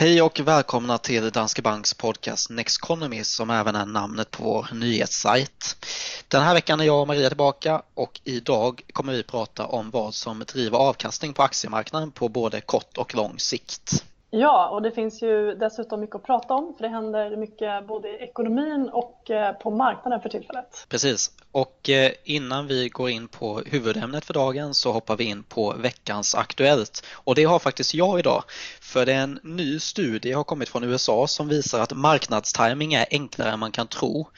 Hej och välkomna till Danske Banks podcast Nexconomy som även är namnet på vår nyhetssajt. Den här veckan är jag och Maria tillbaka och idag kommer vi prata om vad som driver avkastning på aktiemarknaden på både kort och lång sikt. Ja, och det finns ju dessutom mycket att prata om för det händer mycket både i ekonomin och eh, på marknaden för tillfället. Precis, och eh, innan vi går in på huvudämnet för dagen så hoppar vi in på veckans Aktuellt. Och det har faktiskt jag idag, för det är en ny studie har kommit från USA som visar att marknadstiming är enklare än man kan tro.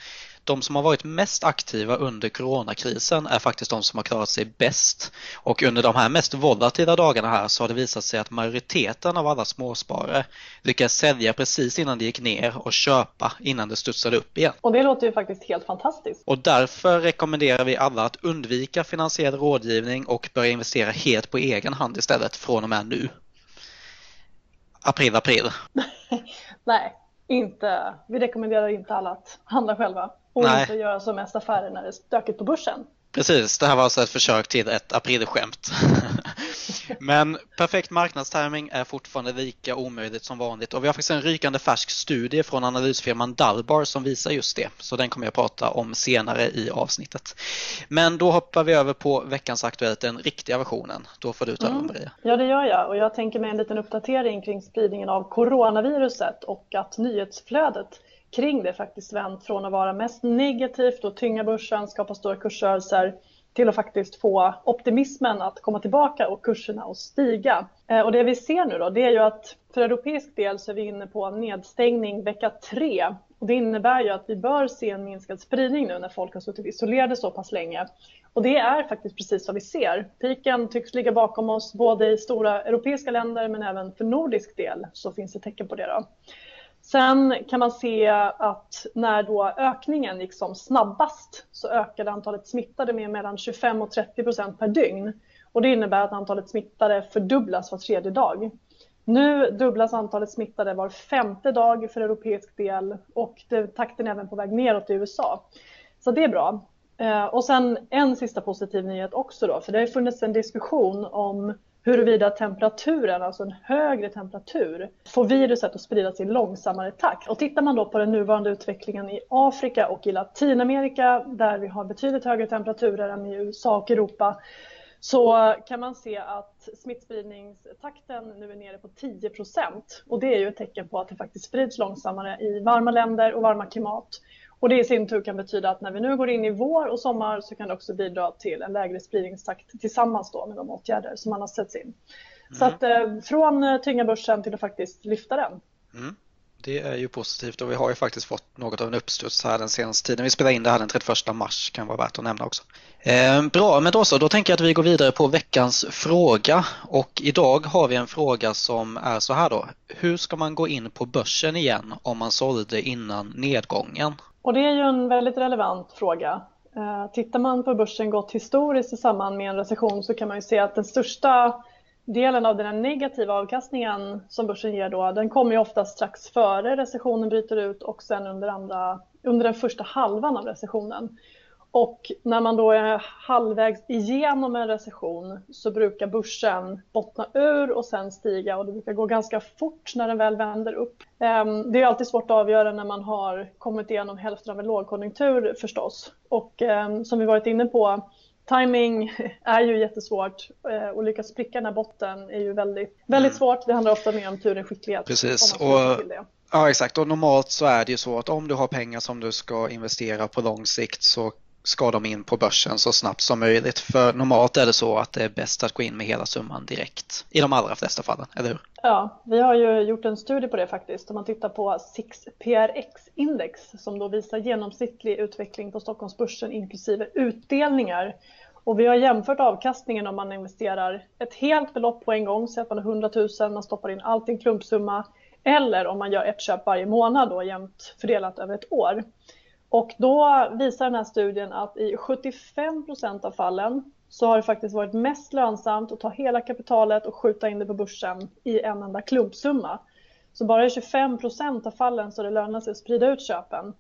De som har varit mest aktiva under coronakrisen är faktiskt de som har klarat sig bäst. Och under de här mest volatila dagarna här så har det visat sig att majoriteten av alla småsparare lyckades sälja precis innan det gick ner och köpa innan det studsade upp igen. Och det låter ju faktiskt helt fantastiskt. Och därför rekommenderar vi alla att undvika finansiell rådgivning och börja investera helt på egen hand istället från och med nu. April, april. Nej, inte. Vi rekommenderar inte alla att handla själva och Nej. inte göra som mest affärer när det är stökigt på börsen. Precis, det här var alltså ett försök till ett aprilskämt. Men perfekt marknadstiming är fortfarande lika omöjligt som vanligt och vi har faktiskt en rykande färsk studie från analysfirman Dalbar som visar just det. Så den kommer jag prata om senare i avsnittet. Men då hoppar vi över på veckans Aktuellt, den riktiga versionen. Då får du ta mm. Maria. Ja, det gör jag och jag tänker mig en liten uppdatering kring spridningen av coronaviruset och att nyhetsflödet kring det faktiskt vänt från att vara mest negativt och tynga börsen, skapa stora kursrörelser till att faktiskt få optimismen att komma tillbaka och kurserna att stiga. Eh, och det vi ser nu då, det är ju att för europeisk del så är vi inne på nedstängning vecka tre. Och det innebär ju att vi bör se en minskad spridning nu när folk har suttit isolerade så pass länge. Och det är faktiskt precis vad vi ser. Piken tycks ligga bakom oss både i stora europeiska länder men även för nordisk del så finns det tecken på det. Då. Sen kan man se att när då ökningen gick som snabbast så ökade antalet smittade med mellan 25 och 30 procent per dygn. Och det innebär att antalet smittade fördubblas var tredje dag. Nu dubblas antalet smittade var femte dag för europeisk del och det, takten är även på väg neråt i USA. Så det är bra. Eh, och sen en sista positiv nyhet också då, för det har funnits en diskussion om huruvida temperaturen, alltså en högre temperatur, får viruset att sprida sig i långsammare takt. Och tittar man då på den nuvarande utvecklingen i Afrika och i Latinamerika där vi har betydligt högre temperaturer än i USA och Europa så kan man se att smittspridningstakten nu är nere på 10 procent. Och det är ju ett tecken på att det faktiskt sprids långsammare i varma länder och varma klimat. Och det i sin tur kan betyda att när vi nu går in i vår och sommar så kan det också bidra till en lägre spridningstakt tillsammans med de åtgärder som man har sett in. Mm. Så att eh, från eh, tynga börsen till att faktiskt lyfta den. Mm. Det är ju positivt och vi har ju faktiskt fått något av en uppstuds här den senaste tiden. Vi spelar in det här den 31 mars kan vara värt att nämna också. Eh, bra, men då så, då tänker jag att vi går vidare på veckans fråga och idag har vi en fråga som är så här då. Hur ska man gå in på börsen igen om man sålde innan nedgången? Och det är ju en väldigt relevant fråga. Eh, tittar man på börsen gått historiskt i samband med en recession så kan man ju se att den största delen av den negativa avkastningen som börsen ger då, den kommer ju oftast strax före recessionen bryter ut och sen under, andra, under den första halvan av recessionen. Och när man då är halvvägs igenom en recession så brukar börsen bottna ur och sen stiga och det brukar gå ganska fort när den väl vänder upp. Ehm, det är alltid svårt att avgöra när man har kommit igenom hälften av en lågkonjunktur förstås. Och ehm, som vi varit inne på, timing är ju jättesvårt eh, och lyckas pricka den här botten är ju väldigt, väldigt mm. svårt. Det handlar ofta mer om tur än skicklighet. Precis. Ja exakt och normalt så är det ju så att om du har pengar som du ska investera på lång sikt så ska de in på börsen så snabbt som möjligt. För normalt är det så att det är bäst att gå in med hela summan direkt i de allra flesta fallen, eller hur? Ja, vi har ju gjort en studie på det faktiskt. Om man tittar på SIX PRX-index som då visar genomsnittlig utveckling på Stockholmsbörsen inklusive utdelningar. Och vi har jämfört avkastningen om man investerar ett helt belopp på en gång, så att man har 100 000, man stoppar in allt i en klumpsumma, eller om man gör ett köp varje månad då jämnt fördelat över ett år. Och då visar den här studien att i 75 procent av fallen så har det faktiskt varit mest lönsamt att ta hela kapitalet och skjuta in det på börsen i en enda klumpsumma. Så bara i 25 procent av fallen så det lönar sig att sprida ut köpen.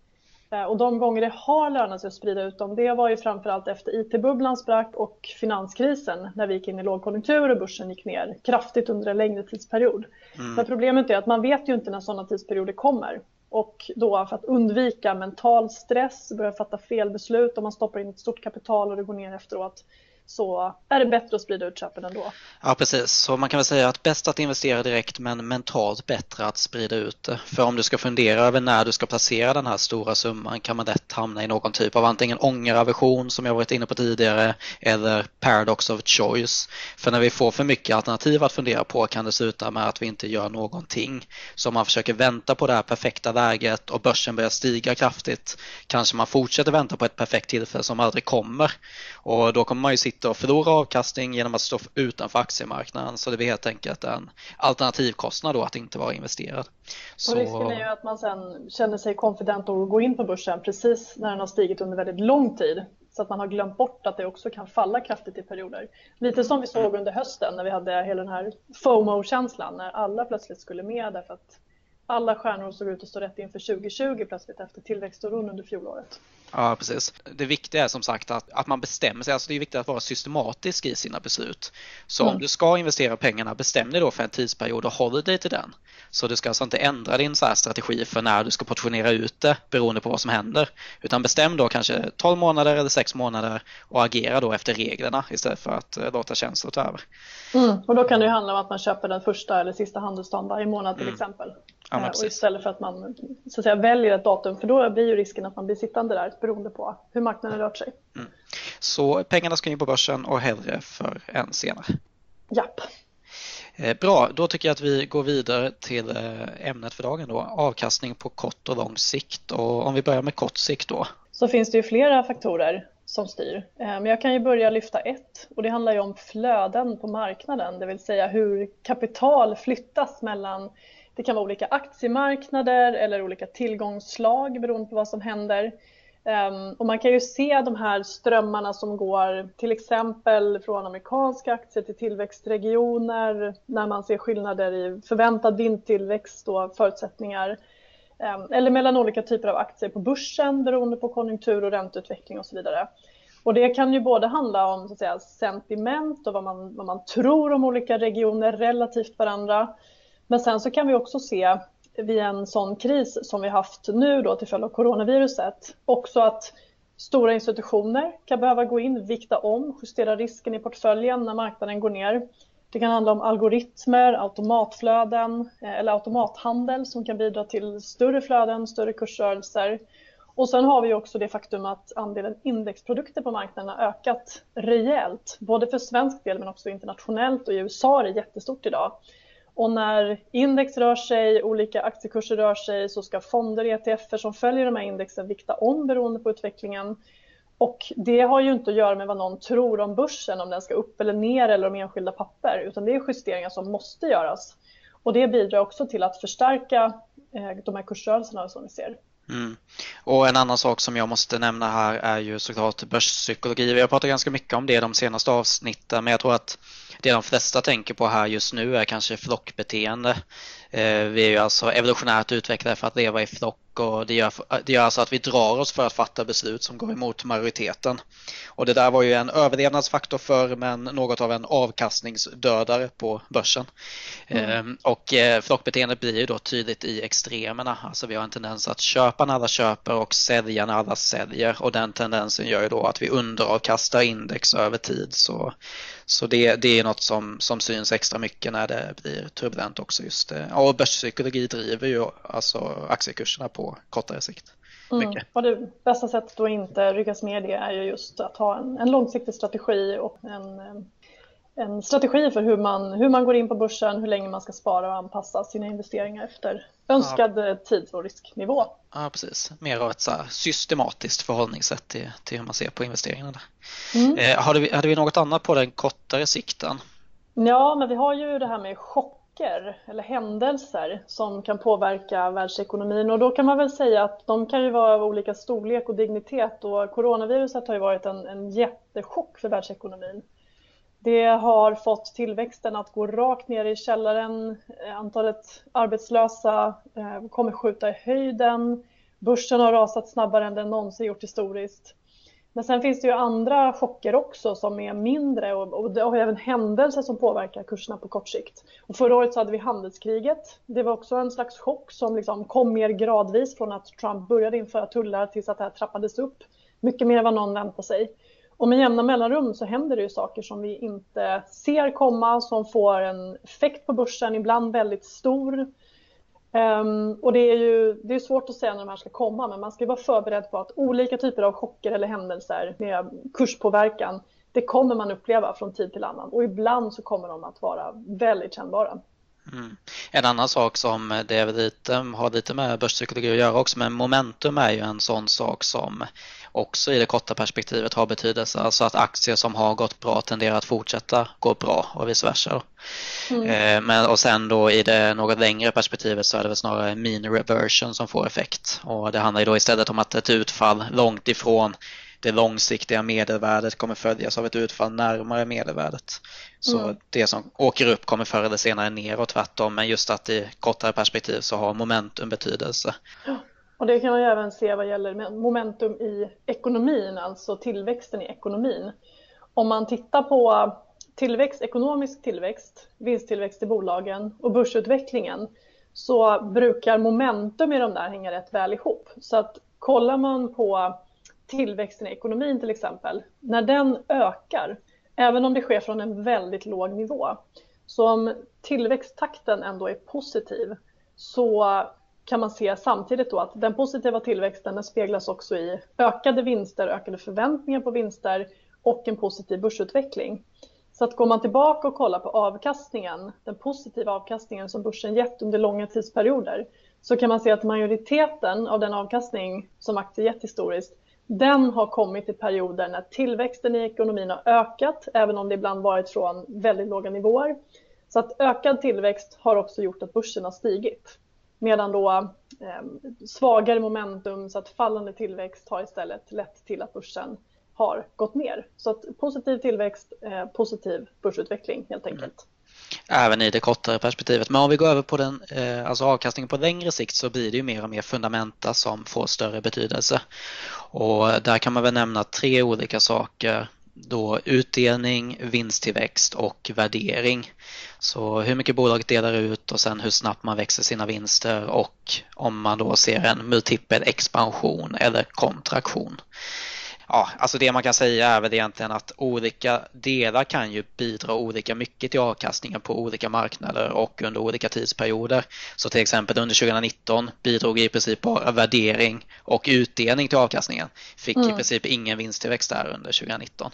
Eh, och de gånger det har lönat sig att sprida ut dem, det var ju framförallt efter IT-bubblan sprack och finanskrisen när vi gick in i lågkonjunktur och börsen gick ner kraftigt under en längre tidsperiod. Mm. Men problemet är att man vet ju inte när sådana tidsperioder kommer. Och då för att undvika mental stress, börja fatta fel beslut om man stoppar in ett stort kapital och det går ner efteråt så är det bättre att sprida ut köpen ändå. Ja precis, så man kan väl säga att bäst att investera direkt men mentalt bättre att sprida ut det. För om du ska fundera över när du ska placera den här stora summan kan man lätt hamna i någon typ av antingen ångeraversion som jag varit inne på tidigare eller paradox of choice. För när vi får för mycket alternativ att fundera på kan det sluta med att vi inte gör någonting. Så om man försöker vänta på det här perfekta läget och börsen börjar stiga kraftigt kanske man fortsätter vänta på ett perfekt tillfälle som aldrig kommer. Och då kommer man ju sitta och förlora avkastning genom att stå utanför aktiemarknaden. Så det blir helt enkelt en alternativkostnad då att inte vara investerad. Så... Och risken är ju att man sen känner sig konfident och går in på börsen precis när den har stigit under väldigt lång tid. Så att man har glömt bort att det också kan falla kraftigt i perioder. Lite som vi såg under hösten när vi hade hela den här FOMO-känslan när alla plötsligt skulle med därför att alla stjärnor såg ut att stå rätt inför 2020 plötsligt efter tillväxtoron under fjolåret. Ja, precis. Det viktiga är som sagt att, att man bestämmer sig. Alltså det är viktigt att vara systematisk i sina beslut. Så mm. om du ska investera pengarna, bestäm dig då för en tidsperiod och håll dig till den. Så du ska alltså inte ändra din så strategi för när du ska portionera ut det beroende på vad som händer. Utan bestäm då kanske 12 månader eller 6 månader och agera då efter reglerna istället för att eh, låta känslor ta över. Mm. Och då kan det ju handla om att man köper den första eller sista handelsdagen varje månad till mm. exempel. Ja, och istället för att man så att säga, väljer ett datum för då blir ju risken att man blir sittande där beroende på hur marknaden rört sig. Mm. Så pengarna ska in på börsen och hellre för än senare? Japp. Eh, bra, då tycker jag att vi går vidare till eh, ämnet för dagen då, avkastning på kort och lång sikt. Och om vi börjar med kort sikt då? Så finns det ju flera faktorer som styr. Eh, men jag kan ju börja lyfta ett och det handlar ju om flöden på marknaden, det vill säga hur kapital flyttas mellan det kan vara olika aktiemarknader eller olika tillgångsslag beroende på vad som händer. Ehm, och man kan ju se de här strömmarna som går till exempel från amerikanska aktier till tillväxtregioner när man ser skillnader i förväntad vindtillväxt och förutsättningar. Ehm, eller mellan olika typer av aktier på börsen beroende på konjunktur och ränteutveckling och så vidare. Och det kan ju både handla om så att säga, sentiment och vad man, vad man tror om olika regioner relativt varandra. Men sen så kan vi också se vid en sån kris som vi haft nu då till följd av coronaviruset också att stora institutioner kan behöva gå in, vikta om, justera risken i portföljen när marknaden går ner. Det kan handla om algoritmer, automatflöden eh, eller automathandel som kan bidra till större flöden, större kursrörelser. Och sen har vi också det faktum att andelen indexprodukter på marknaden har ökat rejält, både för svensk del men också internationellt och i USA är det jättestort idag. Och när index rör sig, olika aktiekurser rör sig så ska fonder, ETFer som följer de här indexen vikta om beroende på utvecklingen. Och det har ju inte att göra med vad någon tror om börsen, om den ska upp eller ner eller om enskilda papper, utan det är justeringar som måste göras. Och det bidrar också till att förstärka eh, de här kursrörelserna som vi ser. Mm. Och en annan sak som jag måste nämna här är ju såklart börspsykologi. Vi har pratat ganska mycket om det de senaste avsnitten men jag tror att det de flesta tänker på här just nu är kanske flockbeteende. Eh, vi är ju alltså evolutionärt utvecklade för att leva i flock och det gör, det gör alltså att vi drar oss för att fatta beslut som går emot majoriteten. Och det där var ju en överlevnadsfaktor för men något av en avkastningsdödare på börsen. Mm. Ehm, och eh, flockbeteendet blir ju då tydligt i extremerna. Alltså vi har en tendens att köpa när alla köper och sälja när alla säljer och den tendensen gör ju då att vi underavkastar index över tid. Så, så det, det är något som, som syns extra mycket när det blir turbulent också just det. Och börspsykologi driver ju alltså aktiekurserna på på kortare sikt. Mm. Och det bästa sättet att inte ryckas med det är ju just att ha en, en långsiktig strategi och en, en strategi för hur man, hur man går in på börsen, hur länge man ska spara och anpassa sina investeringar efter önskad ja. tid och risknivå. Ja, precis. Mer av ett så systematiskt förhållningssätt till, till hur man ser på investeringarna. Mm. Eh, hade, vi, hade vi något annat på den kortare sikten? Ja, men vi har ju det här med chock chocker eller händelser som kan påverka världsekonomin och då kan man väl säga att de kan ju vara av olika storlek och dignitet och coronaviruset har ju varit en, en jättechock för världsekonomin. Det har fått tillväxten att gå rakt ner i källaren. Eh, antalet arbetslösa eh, kommer skjuta i höjden Börsen har rasat snabbare än den någonsin gjort historiskt. Men sen finns det ju andra chocker också som är mindre och, och det har även händelser som påverkar kurserna på kort sikt. Och förra året så hade vi handelskriget. Det var också en slags chock som liksom kom mer gradvis från att Trump började införa tullar tills att det här trappades upp. Mycket mer än vad någon väntade sig. Och med jämna mellanrum så händer det ju saker som vi inte ser komma, som får en effekt på börsen, ibland väldigt stor. Um, och det är ju det är svårt att säga när de här ska komma, men man ska vara förberedd på att olika typer av chocker eller händelser med kurspåverkan, det kommer man uppleva från tid till annan. Och ibland så kommer de att vara väldigt kännbara. Mm. En annan sak som det lite, har lite med börspsykologi att göra också, men momentum är ju en sån sak som också i det korta perspektivet har betydelse. Alltså att aktier som har gått bra tenderar att fortsätta gå bra och vice versa. Mm. Eh, men, och sen då i det något längre perspektivet så är det väl snarare mean reversion som får effekt. Och det handlar ju då istället om att ett utfall långt ifrån det långsiktiga medelvärdet kommer följas av ett utfall närmare medelvärdet. Så mm. det som åker upp kommer förr eller senare ner och tvärtom men just att i kortare perspektiv så har momentum betydelse. Och det kan man ju även se vad gäller momentum i ekonomin, alltså tillväxten i ekonomin. Om man tittar på tillväxt, ekonomisk tillväxt, vinsttillväxt i bolagen och börsutvecklingen så brukar momentum i de där hänga rätt väl ihop. Så att kollar man på tillväxten i ekonomin till exempel, när den ökar, även om det sker från en väldigt låg nivå, så om tillväxttakten ändå är positiv så kan man se samtidigt då att den positiva tillväxten den speglas också i ökade vinster, ökade förväntningar på vinster och en positiv börsutveckling. Så att går man tillbaka och kollar på avkastningen, den positiva avkastningen som börsen gett under långa tidsperioder, så kan man se att majoriteten av den avkastning som aktier gett historiskt, den har kommit i perioder när tillväxten i ekonomin har ökat, även om det ibland varit från väldigt låga nivåer. Så att ökad tillväxt har också gjort att börsen har stigit. Medan då eh, svagare momentum, så att fallande tillväxt har istället lett till att börsen har gått ner. Så att positiv tillväxt, eh, positiv börsutveckling helt enkelt. Mm. Även i det kortare perspektivet. Men om vi går över på den, eh, alltså avkastningen på längre sikt så blir det ju mer och mer fundamenta som får större betydelse. Och där kan man väl nämna tre olika saker då utdelning, vinsttillväxt och värdering. Så hur mycket bolaget delar ut och sen hur snabbt man växer sina vinster och om man då ser en multipel expansion eller kontraktion. Ja, alltså det man kan säga är väl egentligen att olika delar kan ju bidra olika mycket till avkastningen på olika marknader och under olika tidsperioder. Så till exempel under 2019 bidrog i princip bara värdering och utdelning till avkastningen. Fick mm. i princip ingen vinsttillväxt där under 2019.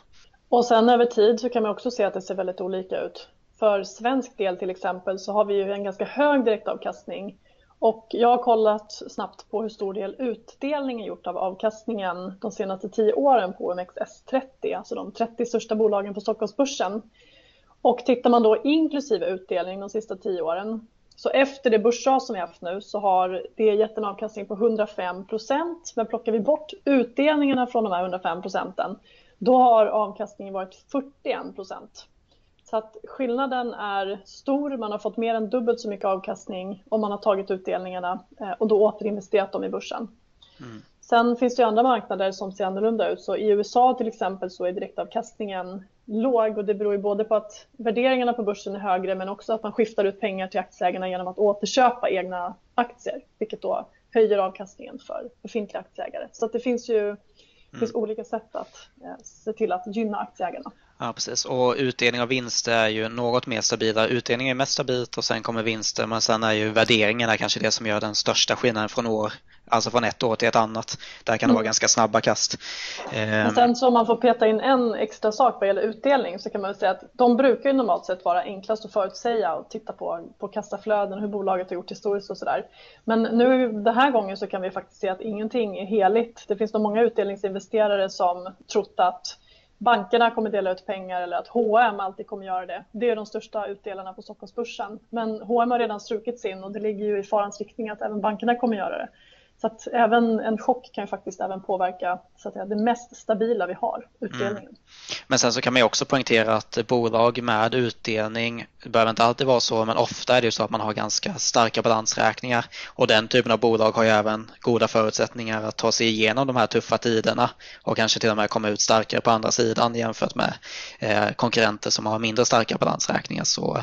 Och sen över tid så kan man också se att det ser väldigt olika ut. För svensk del till exempel så har vi ju en ganska hög direktavkastning och jag har kollat snabbt på hur stor del utdelning är gjort av avkastningen de senaste tio åren på OMXS30, alltså de 30 största bolagen på Stockholmsbörsen. Och tittar man då inklusive utdelning de sista tio åren, så efter det börsras som vi haft nu så har det gett en avkastning på 105 procent. Men plockar vi bort utdelningarna från de här 105 procenten, då har avkastningen varit 41 procent. Så att skillnaden är stor. Man har fått mer än dubbelt så mycket avkastning om man har tagit utdelningarna eh, och då återinvesterat dem i börsen. Mm. Sen finns det andra marknader som ser annorlunda ut. Så I USA till exempel så är direktavkastningen låg och det beror ju både på att värderingarna på börsen är högre men också att man skiftar ut pengar till aktieägarna genom att återköpa egna aktier, vilket då höjer avkastningen för befintliga aktieägare. Så det finns ju det finns mm. olika sätt att eh, se till att gynna aktieägarna. Ja, precis. Och utdelning av vinster är ju något mer stabila. Utdelning är mest stabilt och sen kommer vinster men sen är ju värderingarna kanske det som gör den största skillnaden från år alltså från ett år till ett annat. Där kan det vara mm. ganska snabba kast. Men ehm. sen så om man får peta in en extra sak vad gäller utdelning så kan man säga att de brukar ju normalt sett vara enklast att förutsäga och titta på, på kassaflöden, hur bolaget har gjort historiskt och sådär. Men nu den här gången så kan vi faktiskt se att ingenting är heligt. Det finns nog många utdelningsinvesterare som trott att bankerna kommer dela ut pengar eller att H&M alltid kommer göra det. Det är de största utdelarna på Stockholmsbörsen. Men H&M har redan strukit sin och det ligger ju i farans riktning att även bankerna kommer göra det. Så att även en chock kan ju faktiskt även påverka så att säga, det mest stabila vi har, utdelningen. Mm. Men sen så kan man ju också poängtera att bolag med utdelning, det behöver inte alltid vara så, men ofta är det ju så att man har ganska starka balansräkningar och den typen av bolag har ju även goda förutsättningar att ta sig igenom de här tuffa tiderna och kanske till och med komma ut starkare på andra sidan jämfört med eh, konkurrenter som har mindre starka balansräkningar. Så,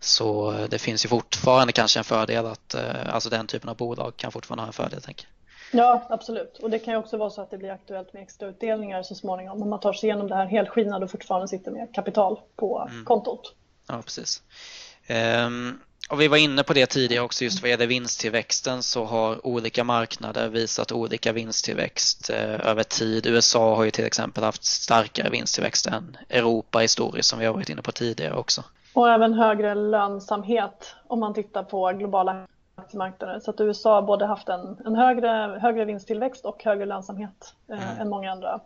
så det finns ju fortfarande kanske en fördel att eh, alltså den typen av bolag kan fortfarande ha en fördel. Tänker. Ja, absolut. Och det kan ju också vara så att det blir aktuellt med extrautdelningar så småningom om man tar sig igenom det här helskinnad och fortfarande sitter med kapital på mm. kontot. Ja, precis. Um, och vi var inne på det tidigare också, just vad gäller vinsttillväxten så har olika marknader visat olika vinsttillväxt eh, över tid. USA har ju till exempel haft starkare vinsttillväxt än Europa historiskt som vi har varit inne på tidigare också. Och även högre lönsamhet om man tittar på globala aktiemarknader. Så att USA har både haft en, en högre, högre vinsttillväxt och högre lönsamhet eh, mm. än många andra.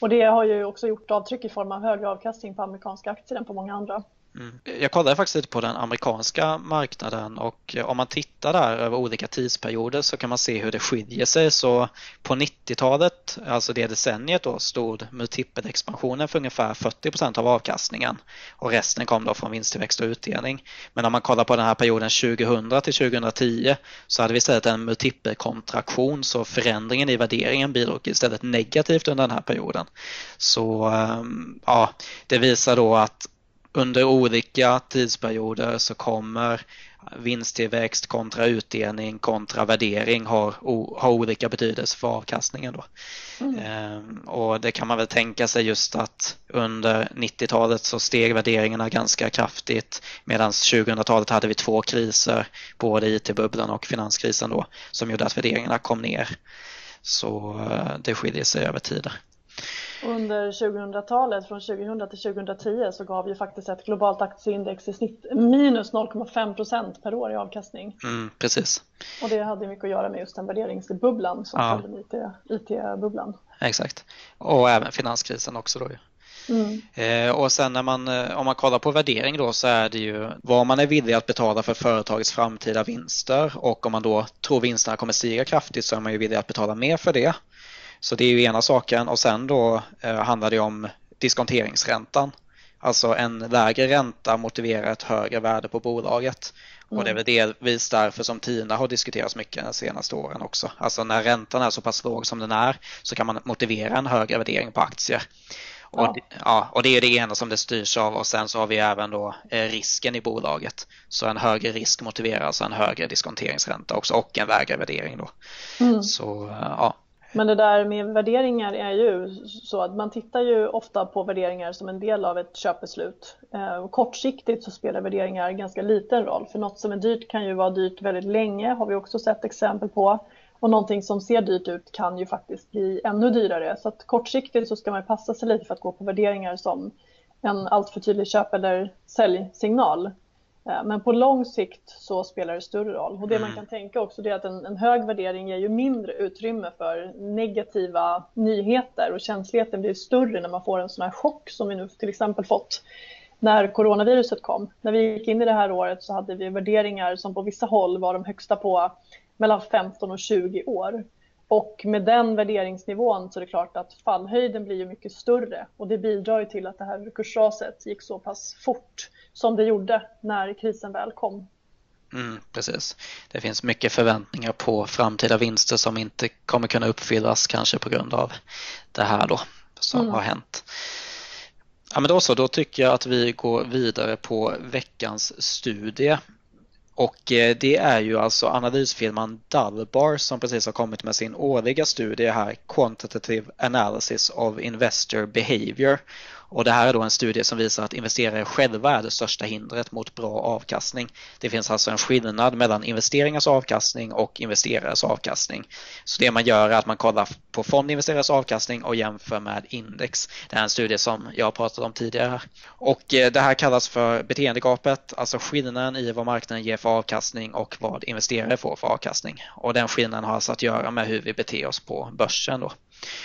Och det har ju också gjort avtryck i form av högre avkastning på amerikanska aktier än på många andra. Mm. Jag kollade faktiskt lite på den amerikanska marknaden och eh, om man tittar där över olika tidsperioder så kan man se hur det skiljer sig. Så på 90-talet, alltså det decenniet då, stod multipelexpansionen för ungefär 40% av avkastningen och resten kom då från vinsttillväxt och utdelning. Men om man kollar på den här perioden 2000 till 2010 så hade vi istället en multipelkontraktion så förändringen i värderingen bidrog istället negativt under den här perioden. Så ehm, ja, det visar då att under olika tidsperioder så kommer vinsttillväxt kontra utdelning kontra värdering har, har olika betydelse för avkastningen. Då. Mm. Ehm, och det kan man väl tänka sig just att under 90-talet så steg värderingarna ganska kraftigt medan 2000-talet hade vi två kriser, både IT-bubblan och finanskrisen då, som gjorde att värderingarna kom ner. Så eh, det skiljer sig över tider. Under 2000-talet, från 2000 till 2010, så gav ju faktiskt ett globalt aktieindex i snitt minus 0,5 procent per år i avkastning. Mm, precis. Och det hade mycket att göra med just den värderingsbubblan som ja. följde IT-bubblan. Exakt. Och även finanskrisen också då ju. Mm. Eh, och sen när man, eh, om man kollar på värdering då så är det ju vad man är villig att betala för företagets framtida vinster och om man då tror vinsterna kommer stiga kraftigt så är man ju villig att betala mer för det. Så det är ju ena saken och sen då eh, handlar det om diskonteringsräntan. Alltså en lägre ränta motiverar ett högre värde på bolaget. Mm. Och det är väl delvis därför som TINA har diskuterats mycket de senaste åren också. Alltså när räntan är så pass låg som den är så kan man motivera en högre värdering på aktier. Och, ja. ja. och det är det ena som det styrs av och sen så har vi även då eh, risken i bolaget. Så en högre risk motiverar alltså en högre diskonteringsränta också och en lägre värdering då. Mm. Så ja, men det där med värderingar är ju så att man tittar ju ofta på värderingar som en del av ett köpbeslut. Eh, kortsiktigt så spelar värderingar ganska liten roll för något som är dyrt kan ju vara dyrt väldigt länge har vi också sett exempel på. Och någonting som ser dyrt ut kan ju faktiskt bli ännu dyrare. Så att kortsiktigt så ska man passa sig lite för att gå på värderingar som en alltför tydlig köp eller säljsignal. Eh, men på lång sikt så spelar det större roll. Och det man mm. kan tänka också är att en, en, hög värdering ger ju mindre utrymme för negativa nyheter och känsligheten blir större när man får en sån här chock som vi nu till exempel fått när coronaviruset kom. När vi gick in i det här året så hade vi värderingar som på vissa håll var de högsta på mellan 15 och 20 år. Och med den värderingsnivån så är det klart att fallhöjden blir ju mycket större och det bidrar ju till att det här kursraset gick så pass fort som det gjorde när krisen väl kom. Mm, precis. Det finns mycket förväntningar på framtida vinster som inte kommer kunna uppfyllas kanske på grund av det här då som mm. har hänt. Ja, men då så, då tycker jag att vi går vidare på veckans studie. Och eh, det är ju alltså analysfirman Dalbar som precis har kommit med sin årliga studie här, Quantitative Analysis of Investor Behavior. Och det här är då en studie som visar att investerare själva är det största hindret mot bra avkastning. Det finns alltså en skillnad mellan investeringars avkastning och investerares avkastning. Så det man gör är att man kollar på fondinvesterares avkastning och jämför med index. Det här är en studie som jag har pratat om tidigare. Och eh, det här kallas för beteendegapet, alltså skillnaden i vad marknaden ger för avkastning och vad investerare får för avkastning. Och den skillnaden har alltså att göra med hur vi beter oss på börsen. Då.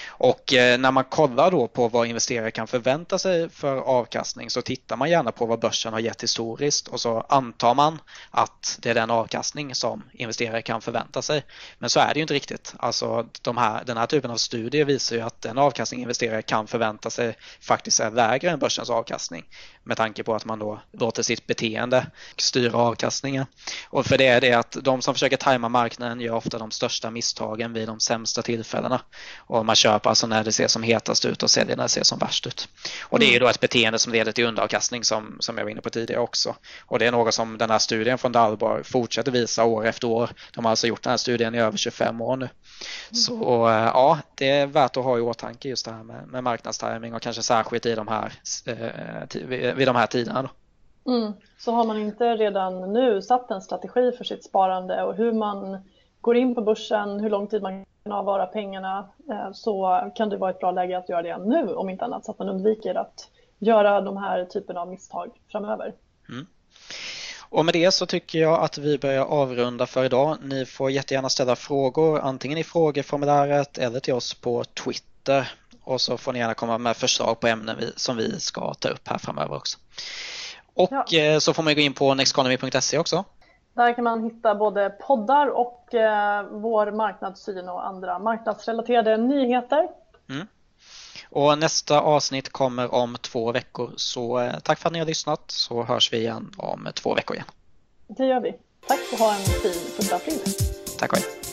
Och eh, när man kollar då på vad investerare kan förvänta sig för avkastning så tittar man gärna på vad börsen har gett historiskt och så antar man att det är den avkastning som investerare kan förvänta sig. Men så är det ju inte riktigt. Alltså de här, den här typen av studier visar ju att den avkastning investerare kan förvänta sig faktiskt är lägre än börsens avkastning med tanke på att man då låter sitt beteende styra avkastningen. Och för det är det att de som försöker tajma marknaden gör ofta de största misstagen vid de sämsta tillfällena. Och man köper alltså när det ser som hetast ut och säljer när det ser som värst ut. Och det är ju då ett beteende som leder till underavkastning som, som jag var inne på tidigare också. Och det är något som den här studien från Dalbar fortsätter visa år efter år. De har alltså gjort den här studien i över 25 år nu. Så eh, ja, det är värt att ha i åtanke just det här med, med marknadstiming och kanske särskilt i de här, eh, vid de här tiderna. Då. Mm. Så har man inte redan nu satt en strategi för sitt sparande och hur man går in på börsen, hur lång tid man kan avvara pengarna eh, så kan det vara ett bra läge att göra det nu om inte annat så att man undviker att göra de här typen av misstag framöver. Mm. Och med det så tycker jag att vi börjar avrunda för idag. Ni får jättegärna ställa frågor antingen i frågeformuläret eller till oss på Twitter och så får ni gärna komma med förslag på ämnen som vi ska ta upp här framöver också. Och ja. Eh, så får man gå in på nexteconomy.se också. Där kan man hitta både poddar och eh, vår marknadssyn och andra marknadsrelaterade nyheter. Mm. Och nästa avsnitt kommer om två veckor så eh, tack för att ni har lyssnat så hörs vi igen om två veckor igen. Det gör vi. Tack och ha en fin första april. Tack och hej.